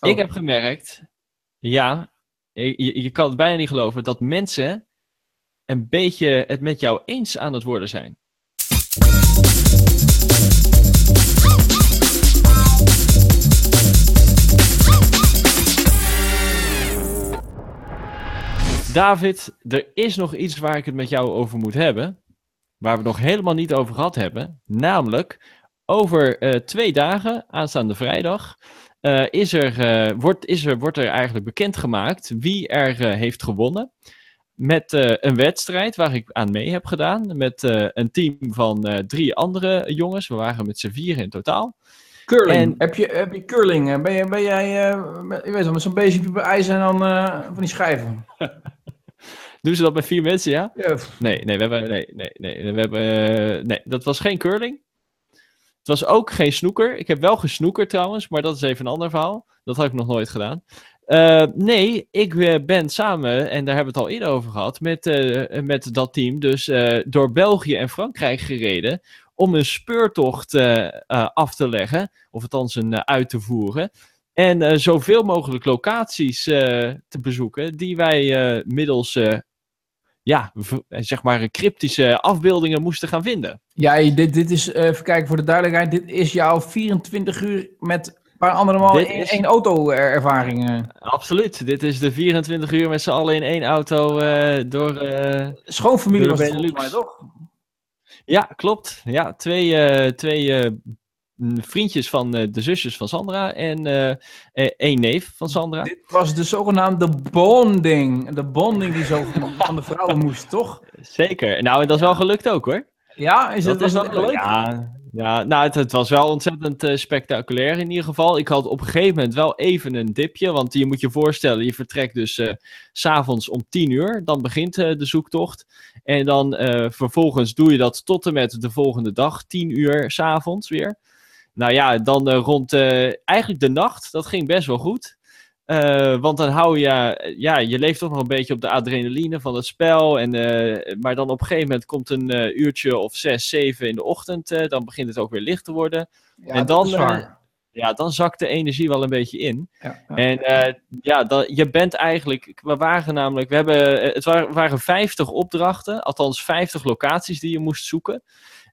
Oh. Ik heb gemerkt, ja, je, je kan het bijna niet geloven, dat mensen een beetje het met jou eens aan het worden zijn. David, er is nog iets waar ik het met jou over moet hebben. Waar we het nog helemaal niet over gehad hebben. Namelijk, over eh, twee dagen, aanstaande vrijdag, eh, is, er, eh, wordt, is er, wordt er eigenlijk bekendgemaakt wie er eh, heeft gewonnen. Met een wedstrijd waar ik aan mee heb gedaan. Met een team van drie andere jongens. We waren met z'n vier in totaal. Curling. En- Heb, je, heb je curling? Ben, je, ben jij, met- je weet wel, met zo'n beestje op ijs en dan van die schijven? Doen ze dat met vier mensen, ja? Ja, Nee, nee, we hebben, nee, nee, nee, we hebben, nee, dat was geen curling. Het was ook geen snoeker. Ik heb wel gesnoekerd trouwens, maar dat is even een ander verhaal. Dat had ik nog nooit gedaan. Eh, nee, ik eh, ben samen, en daar hebben we het al eerder over gehad, met, eh, met dat team dus door België en Frankrijk gereden om een speurtocht af te leggen, of althans een uit te voeren. En zoveel mogelijk locaties te bezoeken die wij middels ja, v- zeg maar cryptische afbeeldingen moesten gaan vinden. Jij, dit, dit is, eh, even kijken voor de duidelijkheid, dit is jouw 24 uur met een paar andere man Dit in is- één auto-ervaring. eh. Absoluut. Dit is de 24 uur met z'n allen in één auto eh, door. eh, Schoonfamilie Door was het mij, toch? Ja, klopt. Ja, twee, eh, twee eh, vriendjes van eh, de zusjes van Sandra en eh, eh, één neef van Sandra. Dit was de zogenaamde bonding. De bonding die zo van, de vrouwen moest, toch? Zeker. Nou, en dat is wel gelukt ook hoor. Ja, is het, Dat is is dat wel leuk? Ja, ja nou, het, het was wel ontzettend spectaculair in ieder geval. Ik had op een gegeven moment wel even een dipje. Want je moet je voorstellen, je vertrekt dus eh, s s'avonds om 10 uur. Dan begint de zoektocht. En dan vervolgens doe je dat tot en met de volgende dag, 10 uur s'avonds weer. Nou ja, dan eh, rond eh, eigenlijk de nacht, dat ging best wel goed. Eh, want dan hou je, ja, je leeft toch nog een beetje op de adrenaline van het spel. En, maar dan op een gegeven moment komt een uurtje of zes, zeven in de ochtend. dan begint het ook weer licht te worden. Ja, En dan. Ja, dan zakt de energie wel een beetje in. Ja, ja. En ja, dan, je bent eigenlijk, we waren namelijk, we hebben, het waren, waren 50 opdrachten, althans 50 locaties die je moest zoeken.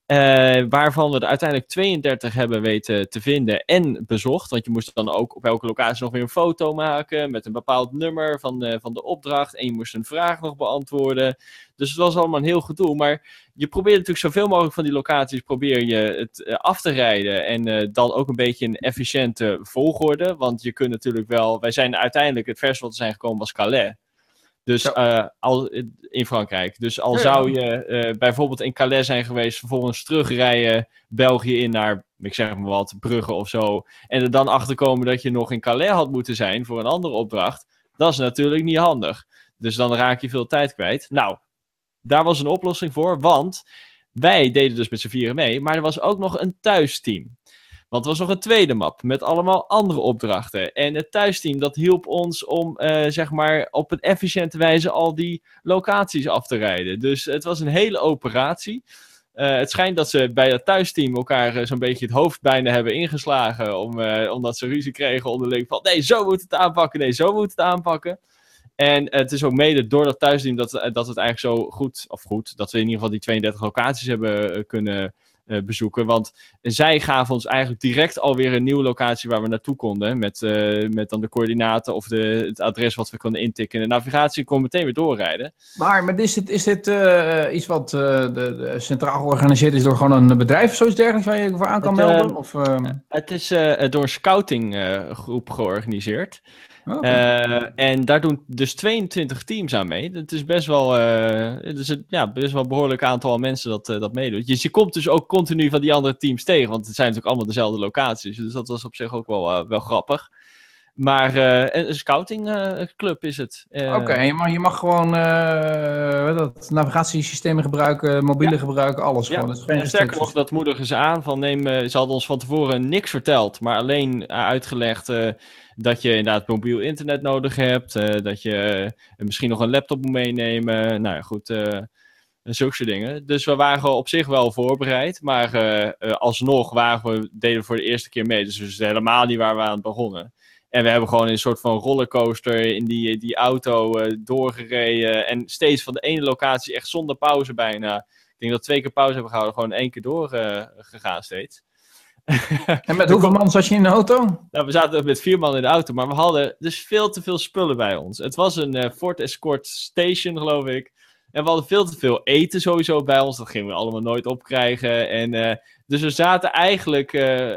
Eh, waarvan we er uiteindelijk 32 hebben weten te vinden en bezocht. Want je moest dan ook op elke locatie nog weer een foto maken met een bepaald nummer van, eh, van de opdracht. En je moest een vraag nog beantwoorden. Dus het was allemaal een heel gedoe. Maar je probeert natuurlijk zoveel mogelijk van die locaties probeer je het eh, af te rijden. En dan ook een beetje in efficiënte volgorde. Want je kunt natuurlijk wel. Wij zijn uiteindelijk het verste wat we zijn gekomen was Calais. Dus Ja. eh, al, in Frankrijk. Dus al Ja, zou je eh, bijvoorbeeld in Calais zijn geweest, vervolgens terugrijden België in naar, ik zeg maar wat, Brugge of zo. En er dan achterkomen dat je nog in Calais had moeten zijn voor een andere opdracht. Dat is natuurlijk niet handig. Dus dan raak je veel tijd kwijt. Nou, daar was een oplossing voor, want wij deden dus met z'n vieren mee, maar er was ook nog een thuisteam. Want er was nog een tweede map met allemaal andere opdrachten. En het thuisteam dat hielp ons om eh, zeg maar op een efficiënte wijze al die locaties af te rijden. Dus het was een hele operatie. Eh, het schijnt dat ze bij het thuisteam elkaar eh, zo'n beetje het hoofd bijna hebben ingeslagen. Om, omdat ze ruzie kregen onderling van nee, zo moet het aanpakken, nee, zo moet het aanpakken. En het is ook mede door dat thuisteam dat, dat het eigenlijk zo goed, of goed, dat we in ieder geval die 32 locaties hebben kunnen eh, bezoeken. Want zij gaven ons eigenlijk direct alweer een nieuwe locatie waar we naartoe konden. Met, eh, met dan de coördinaten of de, het adres wat we konden intikken. En de navigatie kon meteen weer doorrijden. Maar, maar is dit, is dit eh, iets wat de, de centraal georganiseerd is door gewoon een bedrijf of zoiets dergelijks waar je voor aan kan Het, melden? eh, of, ehm, Het is door een scoutinggroep georganiseerd. Oké. Eh, en daar doen dus 22 teams aan mee. Het is best wel, eh, het is een ja, best wel een behoorlijk aantal mensen dat, eh, dat meedoet. Dus je komt dus ook continu van die andere teams tegen, want het zijn natuurlijk allemaal dezelfde locaties. Dus dat was op zich ook wel, wel grappig. Maar een scoutingclub is het. Oké, je, mag, je mag gewoon dat, navigatiesystemen gebruiken, mobiele gebruiken, alles Ja, gewoon. Dat en sterker nog, dat moedigen ze aan. Van neem, ze hadden ons van tevoren niks verteld, maar alleen uitgelegd dat je inderdaad mobiel internet nodig hebt. eh, dat je eh, misschien nog een laptop moet meenemen. Nou ja, goed. eh, zulke soort dingen. Dus we waren op zich wel voorbereid. Maar uh, alsnog waren we, deden we voor de eerste keer mee. Dus we wisten helemaal niet waar we aan begonnen. En we hebben gewoon een soort van rollercoaster in die, die auto uh, doorgereden. En steeds van de ene locatie echt zonder pauze bijna. Ik denk dat twee keer pauze hebben gehouden. Gewoon één keer doorgegaan steeds. En met hoeveel man zat je in de auto? Nou, we zaten met vier man in de auto, maar we hadden dus veel te veel spullen bij ons. Het was een uh, Ford Escort Station, geloof ik. En we hadden veel te veel eten sowieso bij ons. Dat gingen we allemaal nooit opkrijgen. En, uh, dus we zaten eigenlijk uh,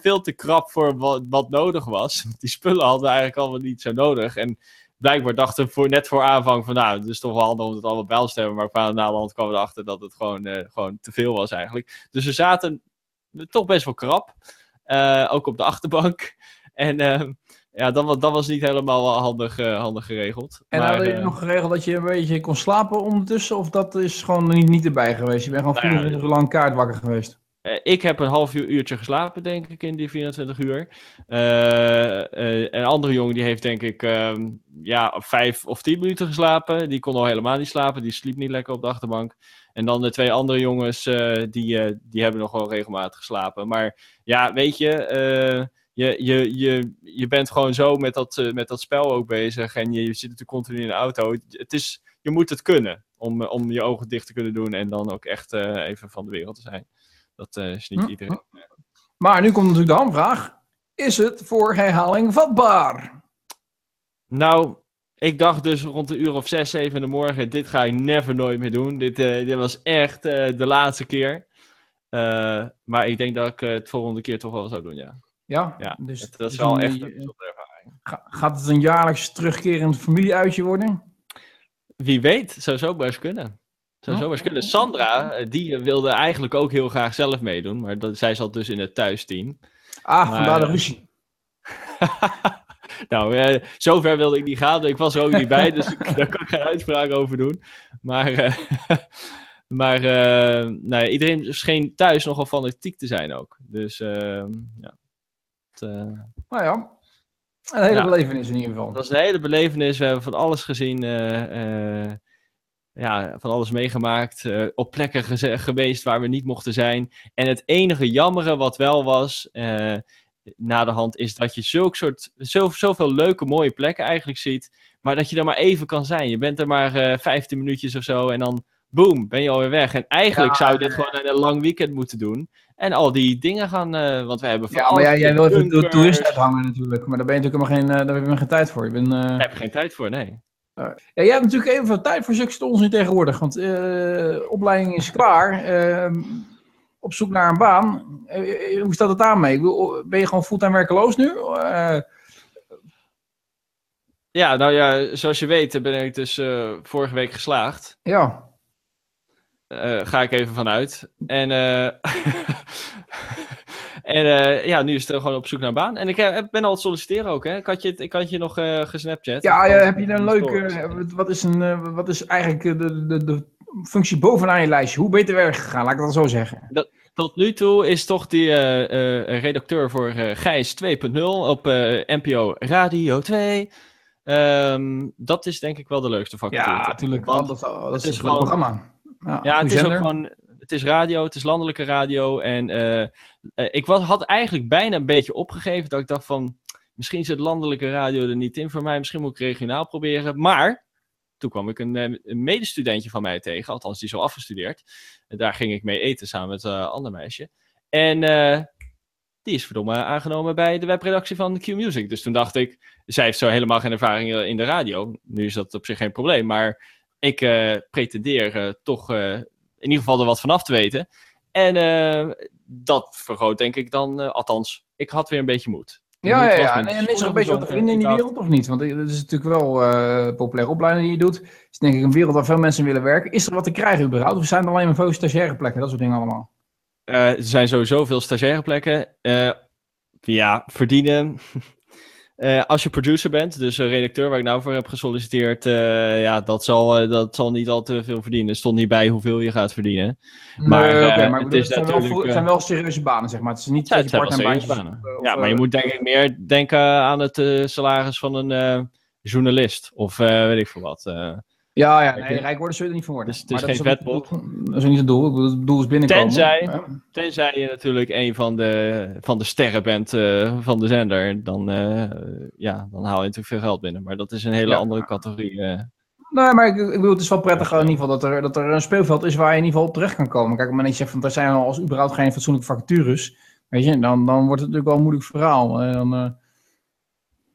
veel te krap voor wat, wat, nodig was. Die spullen hadden we eigenlijk allemaal niet zo nodig. En blijkbaar dachten we voor, net voor aanvang van... nou, het is toch wel handig om het allemaal bij ons te hebben. Maar na de hand kwamen we erachter dat het gewoon, gewoon te veel was eigenlijk. Dus we zaten toch best wel krap. Uh, ook op de achterbank. En uh, ja, dat, dat, was niet helemaal handig, uh, handig geregeld. En maar, hadden jullie nog geregeld dat je een beetje kon slapen ondertussen? Of dat is gewoon niet, niet erbij geweest? Je bent gewoon 24 uur lang kaartwakker geweest? ik heb een half uur, uurtje geslapen, denk ik, in die 24 uur. een andere jongen die heeft, denk ik, ehm, ja, vijf of tien minuten geslapen. Die kon al helemaal niet slapen. Die sliep niet lekker op de achterbank. En dan de twee andere jongens, uh, die, uh, die hebben nog wel regelmatig geslapen. Maar ja, weet je, uh, je, je, je, je bent gewoon zo met dat, met dat spel ook bezig. En je, je zit natuurlijk continu in de auto. Het is, je moet het kunnen om, om je ogen dicht te kunnen doen. En dan ook echt even van de wereld te zijn. Dat is niet hm, iedereen. Hm. Maar nu komt natuurlijk de hamvraag. Is het voor herhaling vatbaar? Nou, ik dacht dus rond de uur of zes, zeven in de morgen, dit ga ik never nooit meer doen. Dit, uh, dit was echt uh, de laatste keer. Uh, maar ik denk dat ik het volgende keer toch wel zou doen, ja. Ja? ja dus dat, dat is wel echt een bijzondere ervaring. Gaat het een jaarlijks terugkerend familieuitje worden? Wie weet, zou zo best kunnen. Zou zo best kunnen. Sandra, die wilde eigenlijk ook heel graag zelf meedoen, maar dat, zij zat dus in het thuisteam. Ah, maar, vandaar de ruzie. nou, eh, zover wilde ik niet gaan. Ik was er ook niet bij, dus daar kan ik geen uitspraak over doen. Maar, uh, maar nou, iedereen scheen thuis nogal fanatiek te zijn ook. Dus ehm, ja. Het, nou ja, een hele ja, belevenis in ieder geval. Dat is een hele belevenis. We hebben van alles gezien. ja, van alles meegemaakt. op plekken geweest waar we niet mochten zijn. En het enige jammere wat wel was na de hand is dat je zulk soort, zo, zoveel leuke, mooie plekken eigenlijk ziet. Maar dat je er maar even kan zijn. Je bent er maar uh, eh, 15 minuutjes of zo en dan boom, ben je alweer weg. En eigenlijk zou je dit gewoon in een lang weekend moeten doen. En al die dingen gaan, uh, want we hebben van Ja, maar jij, jij wil even de toeristen uithangen natuurlijk. Maar daar ben je natuurlijk helemaal geen, uh, daar heb je geen tijd voor. Je bent, uh... Daar heb je geen tijd voor, nee. Ja, jij hebt natuurlijk even tijd voor zulke onzin tegenwoordig. Want de opleiding is klaar. Ehm, op zoek naar een baan. Eh, eh, hoe staat het aan mee? Ben je gewoon fulltime werkeloos nu? Uh... Ja, nou ja, zoals je weet ben ik dus uh, vorige week geslaagd. Ja. Uh, ga ik even vanuit. En, en ja, nu is het gewoon op zoek naar een baan. En ik ben al het solliciteren ook, hè? Ik had je, ik had je nog gesnapchat. Ja, ja heb je een leuke... wat, is een, wat is eigenlijk de, de, de functie bovenaan je lijstje. Hoe beter werk gegaan, laat ik dat zo zeggen. Dat, tot nu toe is toch die uh, uh, redacteur voor uh, Gijs 2.0 op NPO Radio 2. Um, ehm, dat is denk ik wel de leukste factor. Ja, natuurlijk. Want dat, dat is, is gewoon een programma. Ja, ja het is ook gewoon. Het is radio, het is landelijke radio. En ik was, had eigenlijk bijna een beetje opgegeven dat ik dacht van. Misschien zit landelijke radio er niet in voor mij. Misschien moet ik regionaal proberen. Maar toen kwam ik een, eh, een medestudentje van mij tegen, althans die is al afgestudeerd. En daar ging ik mee eten samen met een uh, ander meisje. En uh, die is verdomme aangenomen bij de webredactie van Q-Music. Dus toen dacht ik, zij heeft zo helemaal geen ervaring in de radio. Nu is dat op zich geen probleem, maar ik pretendeer toch in ieder geval er wat vanaf te weten. En dat vergroot denk ik dan, althans, ik had weer een beetje moed. Ja, ja, ja. En, is er een beetje wat te vinden in die wereld of niet? Want het is natuurlijk wel uh, een populaire opleiding die je doet. Het is denk ik een wereld waar veel mensen willen werken. Is er wat te krijgen überhaupt? Of zijn er alleen maar veel stagiaire plekken? Dat soort dingen allemaal. Uh, er zijn sowieso veel stagiaire plekken. Uh, ja, verdienen. Uh, als je producer bent, dus een redacteur waar ik nou voor heb gesolliciteerd, uh, ja, dat zal, uh, dat zal niet al te veel verdienen. Er stond niet bij hoeveel je gaat verdienen. Maar, nee, okay, maar het, is zijn, wel, zijn wel serieuze banen, zeg maar. Het is niet ja, part-time baantjes. Banen. Of, ja, maar je moet denk ik meer denken aan het salaris van een journalist of weet ik veel wat. Ja, ja nee, rijk worden zul je er niet van worden. Dus het is Maar dat geen vetpot. Dat is ook niet het doel. Het doel is binnenkomen. Tenzij- Ja. Tenzij je natuurlijk een van de, van de sterren bent eh, van de zender, dan, eh, ja, dan haal je natuurlijk veel geld binnen. Maar dat is een hele Ja. andere categorie. eh. Nee, maar ik, ik bedoel, het is wel prettig in ieder geval dat er, dat er een speelveld is waar je in ieder geval op terecht kan komen. Kijk, dat je zegt van er zijn al als überhaupt geen fatsoenlijke vacatures, weet je, dan, dan wordt het natuurlijk wel een moeilijk verhaal. Eh, dan eh,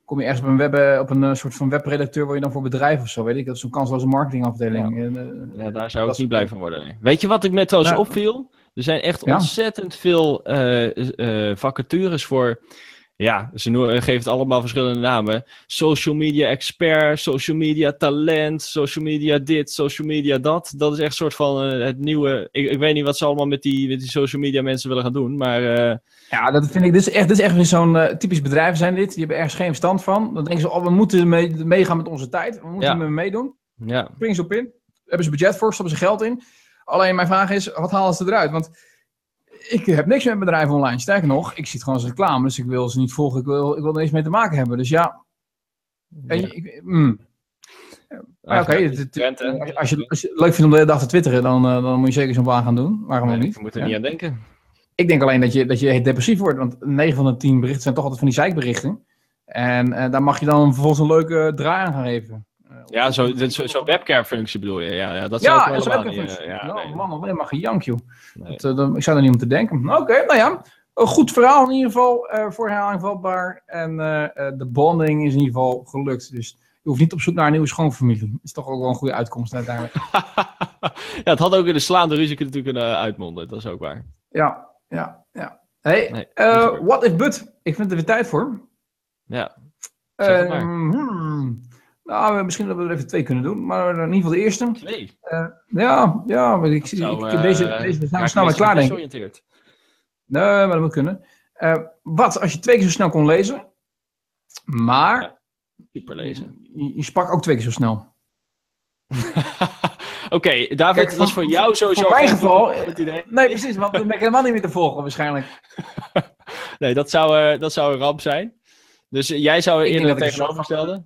kom je ergens op een, web, eh, op een eh, soort van webredacteur, word je dan voor bedrijf of zo, weet ik. Dat is zo'n kansloze marketingafdeling. En, eh, ja, daar zou ik niet blij van worden. nee. Weet je wat ik me trouwens Nou. opviel? Er zijn echt Ja. ontzettend veel vacatures voor. Ja, ze geven het allemaal verschillende namen. Social media expert, social media talent, social media dit, social media dat. Dat is echt een soort van eh, het nieuwe. Ik, ik weet niet wat ze allemaal met die, met die social media mensen willen gaan doen. Maar eh, Ja, dat vind ik, dit is echt, dit is echt weer zo'n eh, typisch bedrijf zijn dit. Die hebben ergens geen verstand van. Dan denken ze, oh, we moeten mee, meegaan met onze tijd. We moeten Ja. mee meedoen. ja, springen ze op in. Hebben ze budget voor, stoppen ze geld in. Alleen mijn vraag is, wat halen ze eruit? Want ik heb niks met bedrijven online. Sterker nog, ik zie het gewoon als reclame, dus ik wil ze niet volgen. Ik wil, ik wil er niks mee te maken hebben. Dus ja, je, mm. Maar oké, als, je- als, je, je het leuk vindt om de hele dag te twitteren, dan, eh, dan moet je zeker zo'n baan gaan doen. Waarom Nee, niet? ik moet er Ja. niet aan denken. Ik denk alleen dat je, dat je depressief wordt, want 9 van de 10 berichten zijn toch altijd van die zeikberichten. En eh, daar mag je dan vervolgens een leuke draai aan gaan geven. Ja, zo'n zo, zo, zo'n webcam-functie bedoel je. Ja, ja dat zou Ja, ik is helemaal niet, eh, ja, nou, nee, man, alleen maar gejank, joh. nee. Dat, eh, ik zou er niet om te denken. Oké, nou ja. Een goed verhaal in ieder geval. eh voor herhaling vatbaar. En de bonding is in ieder geval gelukt. Dus je hoeft niet op zoek naar een nieuwe schoonfamilie. Dat is toch ook wel een goede uitkomst uiteindelijk. ja, het had ook in de slaande ruzie natuurlijk kunnen uitmonden. Dat is ook waar. ja, ja, ja. Hey, Nee, what if but? Ik vind er weer tijd voor. Ja. Ehm, hmm. Nou, misschien dat we er even twee kunnen doen. Maar in ieder geval de eerste. twee. Ja, ja. maar Ik, ik, Zou, ik, eh, deze, deze zijn we raak snel klaar, denk ik. desoriënteerd. Nee, maar dat moet kunnen. Eh, wat als je twee keer zo snel kon lezen, maar Ja. Super lezen. je, je sprak ook twee keer zo snel. Oké, David, Kijk, was voor- jou sowieso. voor mijn geval- idee. Nee, precies, want dan ben ik helemaal niet meer te volgen waarschijnlijk. Nee, dat zou, eh, dat zou een ramp zijn. Dus eh, jij zou eerder het dat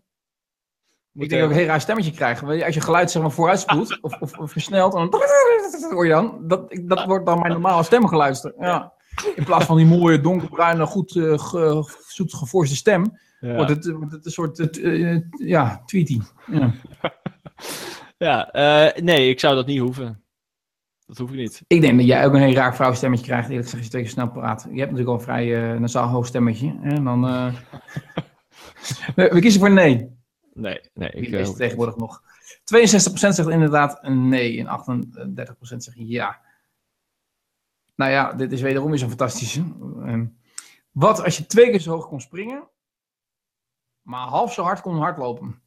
tegenovergestelde. Ik Moet, denk eh, een heel raar stemmetje krijg. Want Als je geluid zeg maar vooruitspoelt of, of, of versnelt, dan hoor je dan. Dat, ik- dat wordt dan mijn normale stemgeluister. Ja. In plaats van die mooie, donkerbruine, goed ge, zoet geforste stem, ja. wordt, het, wordt het een soort eh, ja, tweety. Ja. Ja, eh, nee, ik zou dat niet hoeven. Dat hoef ik niet. Ik denk dat jij ook een heel raar vrouwstemmetje krijgt, eerlijk gezegd, als je keer snel praat. Je hebt natuurlijk al een vrij uh, nasaal hoog stemmetje. En dan, uh... we kiezen voor nee. Nee, nee. Ik Ik, uh, het tegenwoordig nog. 62% zegt inderdaad een nee en 38% zegt ja. Nou ja, dit is wederom weer zo'n fantastische. Uh, wat als je twee keer zo hoog kon springen, maar half zo hard kon hardlopen?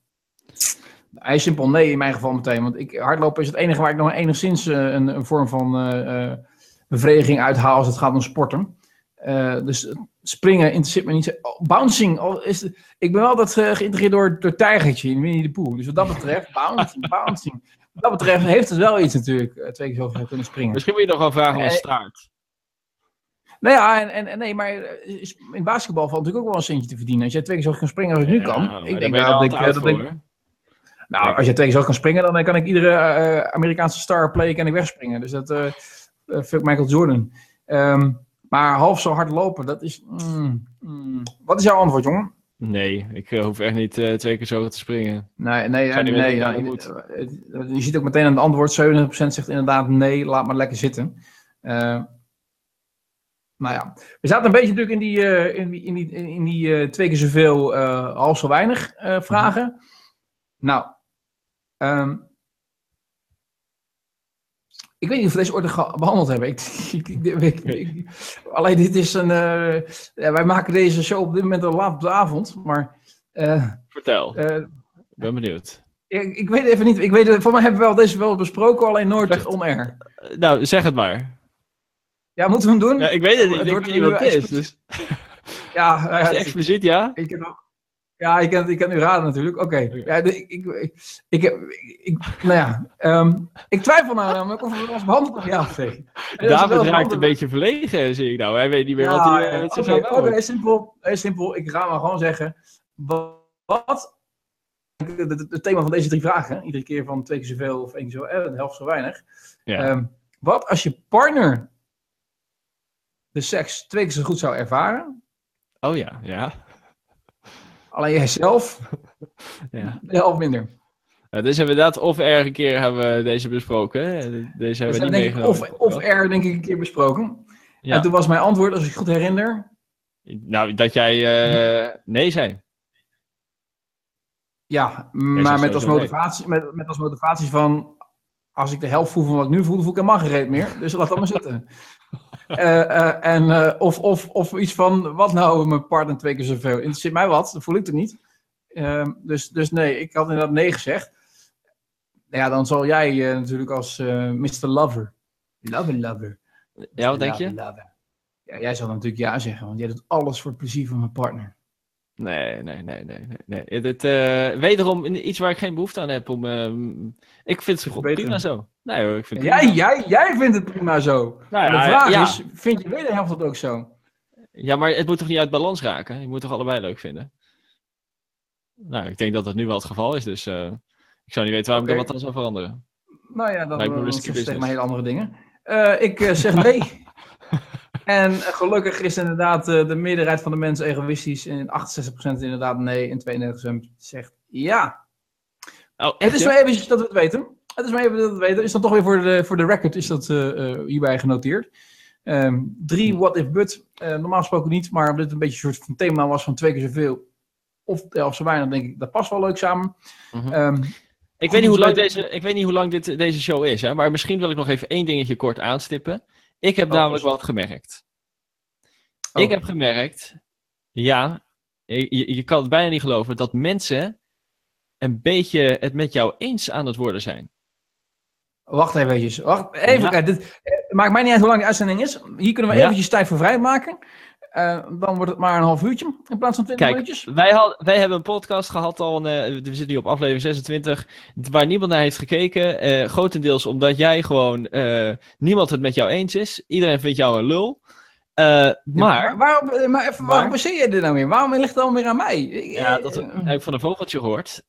Hij is simpel nee in mijn geval meteen. Want ik, hardlopen is het enige waar ik nog enigszins uh, een, een, vorm van uh, bevrediging uithaal als het gaat om sporten. Uh, dus springen interesseert me niet. Oh, bouncing. Oh, is de, ik ben wel altijd uh, geïntegreerd door, door Tijgertje in Winnie de Pooh. Dus wat dat betreft, bouncing, bouncing. Wat dat betreft heeft het wel iets natuurlijk. Uh, twee keer zo kunnen springen. Misschien moet je nog wel vragen om Eh, staart. Nou ja, en, en, en nee, maar eh, in basketbal valt natuurlijk ook wel een centje te verdienen. Als jij twee keer zo kan springen als ik nu kan. Ik denk dat ik... Dat ik nou, als je twee keer zo kan springen, dan kan ik iedere uh, Amerikaanse star play kan ik wegspringen. Dus dat uh, fuck Michael Jordan. Um, maar half zo hard lopen, dat is. Mm, mm. Wat is jouw antwoord, jongen? Nee, ik uh, hoef echt niet uh, twee keer zo te springen. Nee, nee, nee. nee ja, je, je ziet ook meteen aan het antwoord: 70% zegt inderdaad nee, laat maar lekker zitten. Uh, nou ja, we zaten een beetje natuurlijk in die, in die, in die, in die twee keer zoveel, half zo weinig vragen. Mm -hmm. Nou, um, ik weet niet of we deze orde behandeld hebben. Ik, ik, ik, alleen dit is een. Uh, ja, wij maken deze show op dit moment al laat op de avond. Maar. Uh, Vertel. ik ben benieuwd. Ik, ik, weet even niet. Ik weet, voor mij hebben we wel deze wel besproken, alleen nooit on-air. Nou, zeg het maar. Ja, moeten we hem doen? Ja, ik weet het niet. Ik weet niet wat het is. Dus... Ja, expliciet, ja? Ik heb ja, ik kan, ik kan u raden natuurlijk. Oké. Okay. Ja, ik, ik, ik, ik, ik, nou ja, um, ik twijfel nou namelijk of we ons behandeld of ja nee. David raakt een beetje verlegen, zie ik nou. Hij weet niet meer ja, wat hij met Oké, okay, okay, simpel, simpel. Ik ga maar gewoon zeggen. Wat het, thema van deze drie vragen. Iedere keer van twee keer zoveel of één keer zo, eh, de helft zo weinig. Ja. Ehm, wat als je partner de seks twee keer zo goed zou ervaren, oh ja, ja. Alleen jij zelf ja. helft minder? Ja, dus hebben we dat of erg een keer hebben we deze besproken. hè? Deze hebben we is niet meegenomen. of, of er denk ik een keer besproken. Ja. En toen was mijn antwoord, als ik goed herinner, Nou, dat jij eh, nee zei. ja, maar met als, motivatie, met, met als motivatie van, als ik de helft voel van wat ik nu voel, dan voel ik helemaal geen reet meer. Dus laat dat maar zitten. Eh, eh, en, eh, of, of, of iets van, wat nou mijn partner twee keer zoveel? Interesseert mij wat, dat voel ik het niet. Ehm, dus, dus nee, ik had inderdaad nee gezegd. Nou ja, dan zal jij natuurlijk als Mr. Lover. Lover, lover. Ja, wat denk je? Ja, jij zal natuurlijk ja zeggen, want jij doet alles voor het plezier van mijn partner. Nee, nee, nee, nee. nee, eh, wederom iets waar ik geen behoefte aan heb om. ehm, ik vind het goed, verbeteren. prima zo. Nee hoor, ik vind het Jij, prima. jij, jij vindt het prima zo. Nou de vraag ja. is, vind je wederhelft dat ook zo? Ja, maar het moet toch niet uit balans raken? Je moet toch allebei leuk vinden? Nou, ik denk dat dat nu wel het geval is, dus eh, ik zou niet weten waarom ik dat dan zou veranderen. Nou ja, dan risky zeg mij hele andere dingen. Eh, ik eh, zeg nee. en gelukkig is inderdaad eh, de meerderheid van de mensen egoïstisch. En 68% inderdaad nee en 32% zegt ja. Oh, Het is maar eventjes dat we het weten. Het is maar even dat we het weten. Is dan toch weer voor de, voor de record is dat eh, eh, hierbij genoteerd. Ehm, drie what if but. Normaal gesproken niet, maar omdat het een beetje een soort van thema was van twee keer zoveel. Of helft zo weinig, denk ik, dat past wel leuk samen. Mhm. Ehm, Ik weet, niet hoe lang deze, ik weet niet hoe lang dit, deze show is, hè, maar misschien wil ik nog even één dingetje kort aanstippen. Ik heb Oh, namelijk dus- wat gemerkt. Oh. Ik heb gemerkt, ja, je, kan het bijna niet geloven, dat mensen een beetje het met jou eens aan het worden zijn. Wacht even. Wacht, even Ja. Dit eh, maakt mij niet uit hoe lang de uitzending is. Hier kunnen we Ja. eventjes tijd voor vrijmaken. Eh, dan wordt het maar een half uurtje in plaats van 20 Kijk, minuutjes. Wij, had, wij hebben een podcast gehad al, een, eh, we zitten nu op aflevering 26, waar niemand naar heeft gekeken. eh, grotendeels omdat jij gewoon, eh, niemand het met jou eens is. Iedereen vindt jou een lul. Eh, Ja, maar, waarom, maar even, waarom maar- baseer je dit nou weer? Waarom ligt het dan weer aan mij? Ik- ja, dat heb ik van een vogeltje gehoord.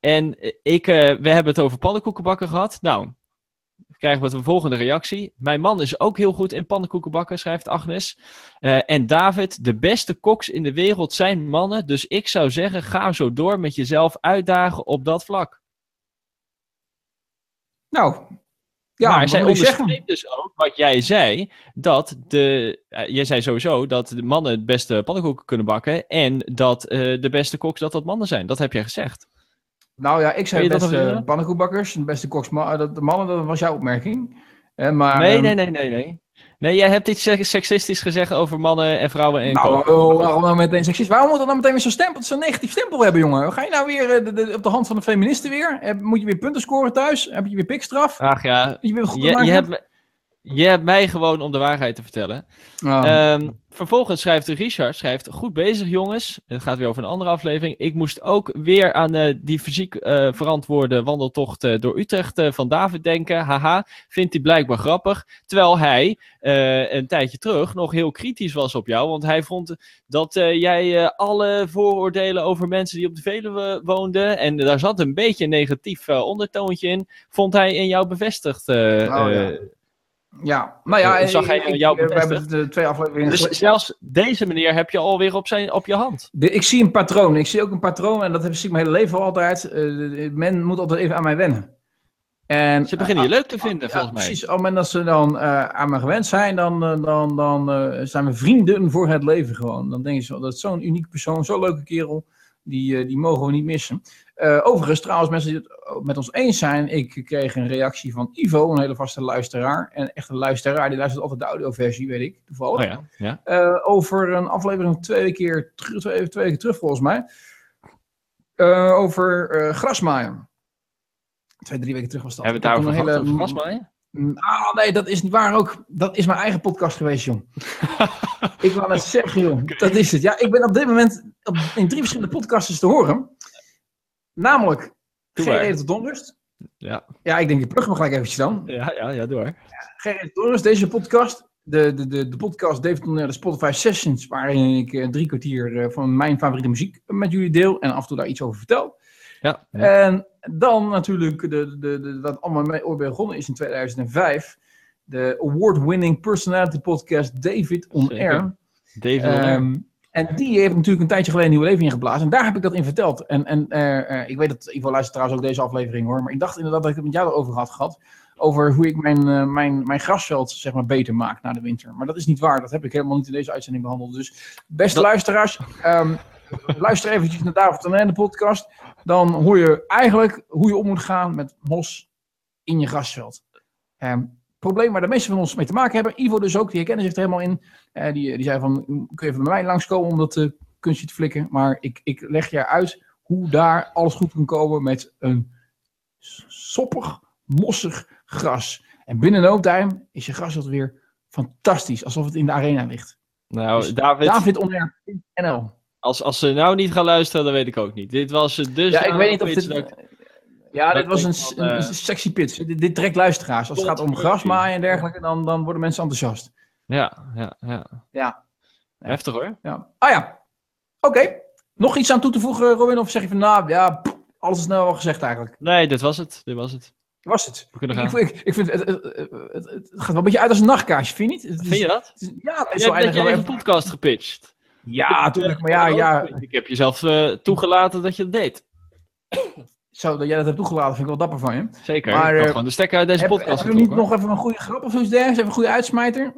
En ik, eh, we hebben het over pannenkoekenbakken gehad. Nou, krijgen we de volgende reactie. Mijn man is ook heel goed in pannenkoekenbakken, schrijft Agnes. Eh, en David, de beste koks in de wereld zijn mannen. Dus ik zou zeggen, ga zo door met jezelf uitdagen op dat vlak. nou, ja, maar zij onderstreept dus ook wat jij zei. Dat de. eh, jij zei sowieso dat de mannen het beste pannenkoeken kunnen bakken. En dat eh, de beste koks dat dat mannen zijn. Dat heb jij gezegd. Nou ja, ik zei de beste herinneren? pannenkoekbakkers, de beste koks, eh, dat- de mannen, dat was jouw opmerking. Eh, maar, nee, ehm, nee, nee, nee, nee. Nee, jij hebt iets se- seksistisch gezegd over mannen en vrouwen en Nou, koken. waarom nou meteen seksist? Waarom moet dat nou meteen weer zo'n stempel, zo'n negatief stempel hebben, jongen? Ga je nou weer eh, de- de- op de hand van de feministen weer? Moet je weer punten scoren thuis? Heb je weer pikstraf? Ach ja, je je, hebt, je hebt mij gewoon om de waarheid te vertellen. Oh. Ehm, vervolgens schrijft Richard, schrijft, goed bezig jongens. Het gaat weer over een andere aflevering. Ik moest ook weer aan eh, die fysiek eh, verantwoorde wandeltocht eh, door Utrecht van David denken. Haha, vindt hij blijkbaar grappig. Terwijl hij een tijdje terug nog heel kritisch was op jou. Want hij vond dat jij alle vooroordelen over mensen die op de Veluwe woonden. En daar zat een beetje een negatief ondertoontje in. Vond hij in jou bevestigd. Oh, ja. Eh, ja, nou ja, Eh, zag hij ik- jou ik- we hebben de twee afleveringen Dus zelfs deze meneer heb je alweer op, zijn, op je hand. De- ik zie een patroon. Ik zie ook een patroon en dat heb ik mijn hele leven al altijd. Eh, men moet altijd even aan mij wennen. En, Ze beginnen je leuk te vinden, volgens mij. Precies, op het moment dat ze dan eh, aan me gewend zijn, dan, eh, dan, dan eh, zijn we vrienden voor het leven gewoon. Dan denk je zo, dat is zo'n unieke persoon, zo'n leuke kerel, die, eh, die mogen we niet missen. Eh, overigens, trouwens, mensen die het met ons eens zijn, ik kreeg een reactie van Ivo, een hele vaste luisteraar. En echt een luisteraar, die luistert altijd de audioversie, weet ik, toevallig. Oh ja, ja. Eh, over een aflevering twee keer, twee, twee weken terug volgens mij. Eh, over grasmaaien. Twee, drie weken terug was dat. Hebben we het daarover gehad, hele- grasmaaien? Ah, nee, dat is niet waar ook. Dat is mijn eigen podcast geweest, jong. ik wou net zeggen, jong. Dat is het. Ja, ik ben op dit moment op, in drie verschillende podcasts te horen. Namelijk, Doe Geen maar. reden tot onrust. Ja. Ja, ik denk, je plug me gelijk eventjes dan. Ja, ja, ja, door. Geen reden tot onrust, deze podcast. de, de, de, de podcast David de Spotify Sessions, waarin ik eh, drie kwartier eh, van mijn favoriete muziek met jullie deel en af en toe daar iets over vertel. Ja. En dan natuurlijk, de, de, de, wat allemaal mee ooit begonnen is in 2005, de award-winning personality podcast David On Zeker. Air. David On Air. En die heeft natuurlijk een tijdje geleden een nieuw leven ingeblazen. En daar heb ik dat in verteld. En, en eh, eh, ik weet dat Ivo luistert trouwens ook deze aflevering hoor. Maar ik dacht inderdaad dat ik het met jou erover had gehad. Over hoe ik mijn, eh, mijn, mijn grasveld zeg maar, beter maak na de winter. Maar dat is niet waar. Dat heb ik helemaal niet in deze uitzending behandeld. Dus beste Dat- luisteraars, ehm, luister eventjes naar David en de podcast. Dan hoor je eigenlijk hoe je om moet gaan met mos in je grasveld. Ehm probleem waar de meeste van ons mee te maken hebben. Ivo dus ook, die herkennen zich er helemaal in. Eh, die, die zei van, kun je even bij mij langskomen om dat eh, kunstje te flikken. Maar ik, ik leg je uit hoe daar alles goed kan komen met een soppig, mossig gras. En binnen no time is je grasveld weer fantastisch. Alsof het in de arena ligt. nou, dus David, David NL. als, als ze nou niet gaan luisteren, dan weet ik ook niet. Dit was het dus. Ja, ik weet niet of dit... Ja, dit was een, een, eh, een sexy pitch. Dit, dit trekt luisteraars. Als het gaat om grasmaaien en dergelijke, dan, dan worden mensen enthousiast. ja, ja, ja. Ja. Heftig hoor. Ja. Ah ja, oké. Nog iets aan toe te voegen, Robin? Of zeg je van, nou ja, alles is nou al gezegd eigenlijk. Nee, dit was het. Dit was het. Was het? We kunnen gaan. ik, ik vind het, het, het, het- het gaat wel een beetje uit als een nachtkaarsje, vind je niet? Het is- Vind je dat? het is- ja, het is zo je even- podcast gepitcht. Ja, natuurlijk. Maar ja, ja, Ik heb jezelf eh, toegelaten dat je dat deed. Zo dat jij dat hebt toegelaten vind ik wel dapper van je. Zeker. Maar, eh, gewoon de stekker uit deze Heb, podcast hebben we niet nog even een goede grap of zoiets dergelijks? Even een goede uitsmijter?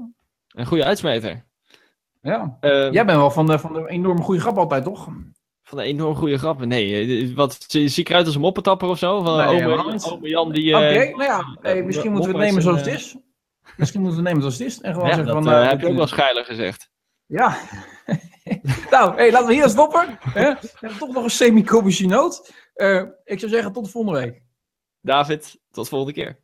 Een goede uitsmijter. Ja. Eh, Jij bent wel van de, van de enorme goede grap altijd, toch? Van de enorm goede grappen. Nee, eh, wat, zie ik eruit als een moppetapper of zo? Van Nee, ome, ome Jan die... Oké, eh, nou ja, hey, misschien moeten we het nemen zoals het is. Misschien moeten we het nemen zoals het is. En gewoon ja, zeggen dat van... heb je ook wel scheilig gezegd. Ja. nou, hey, laten we hier stoppen. Hè? Toch nog een semi-komische noot. Eh, ik zou zeggen, tot de volgende week. David, tot volgende keer.